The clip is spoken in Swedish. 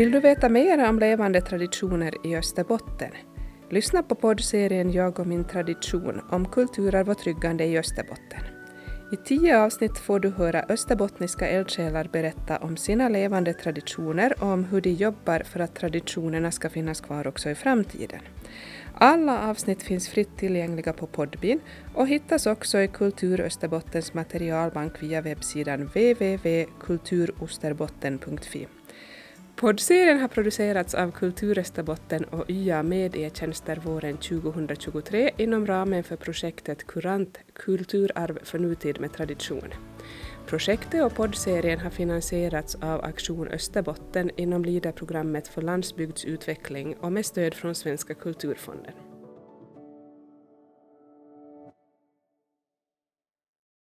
Vill du veta mer om levande traditioner i Österbotten? Lyssna på poddserien Jag och min tradition om kulturarv och tryggande i Österbotten. I tio avsnitt får du höra österbottniska eldsjälar berätta om sina levande traditioner och om hur de jobbar för att traditionerna ska finnas kvar också i framtiden. Alla avsnitt finns fritt tillgängliga på Podbean och hittas också i Kultur Österbottens materialbank via webbsidan www.kulturosterbotten.fi. Poddserien har producerats av Kultur Österbotten och YA Medietjänster våren 2023 inom ramen för projektet Kurant kulturarv för nutid med tradition. Projektet och poddserien har finansierats av Aktion Österbotten inom LIDA-programmet för landsbygdsutveckling och med stöd från Svenska kulturfonden.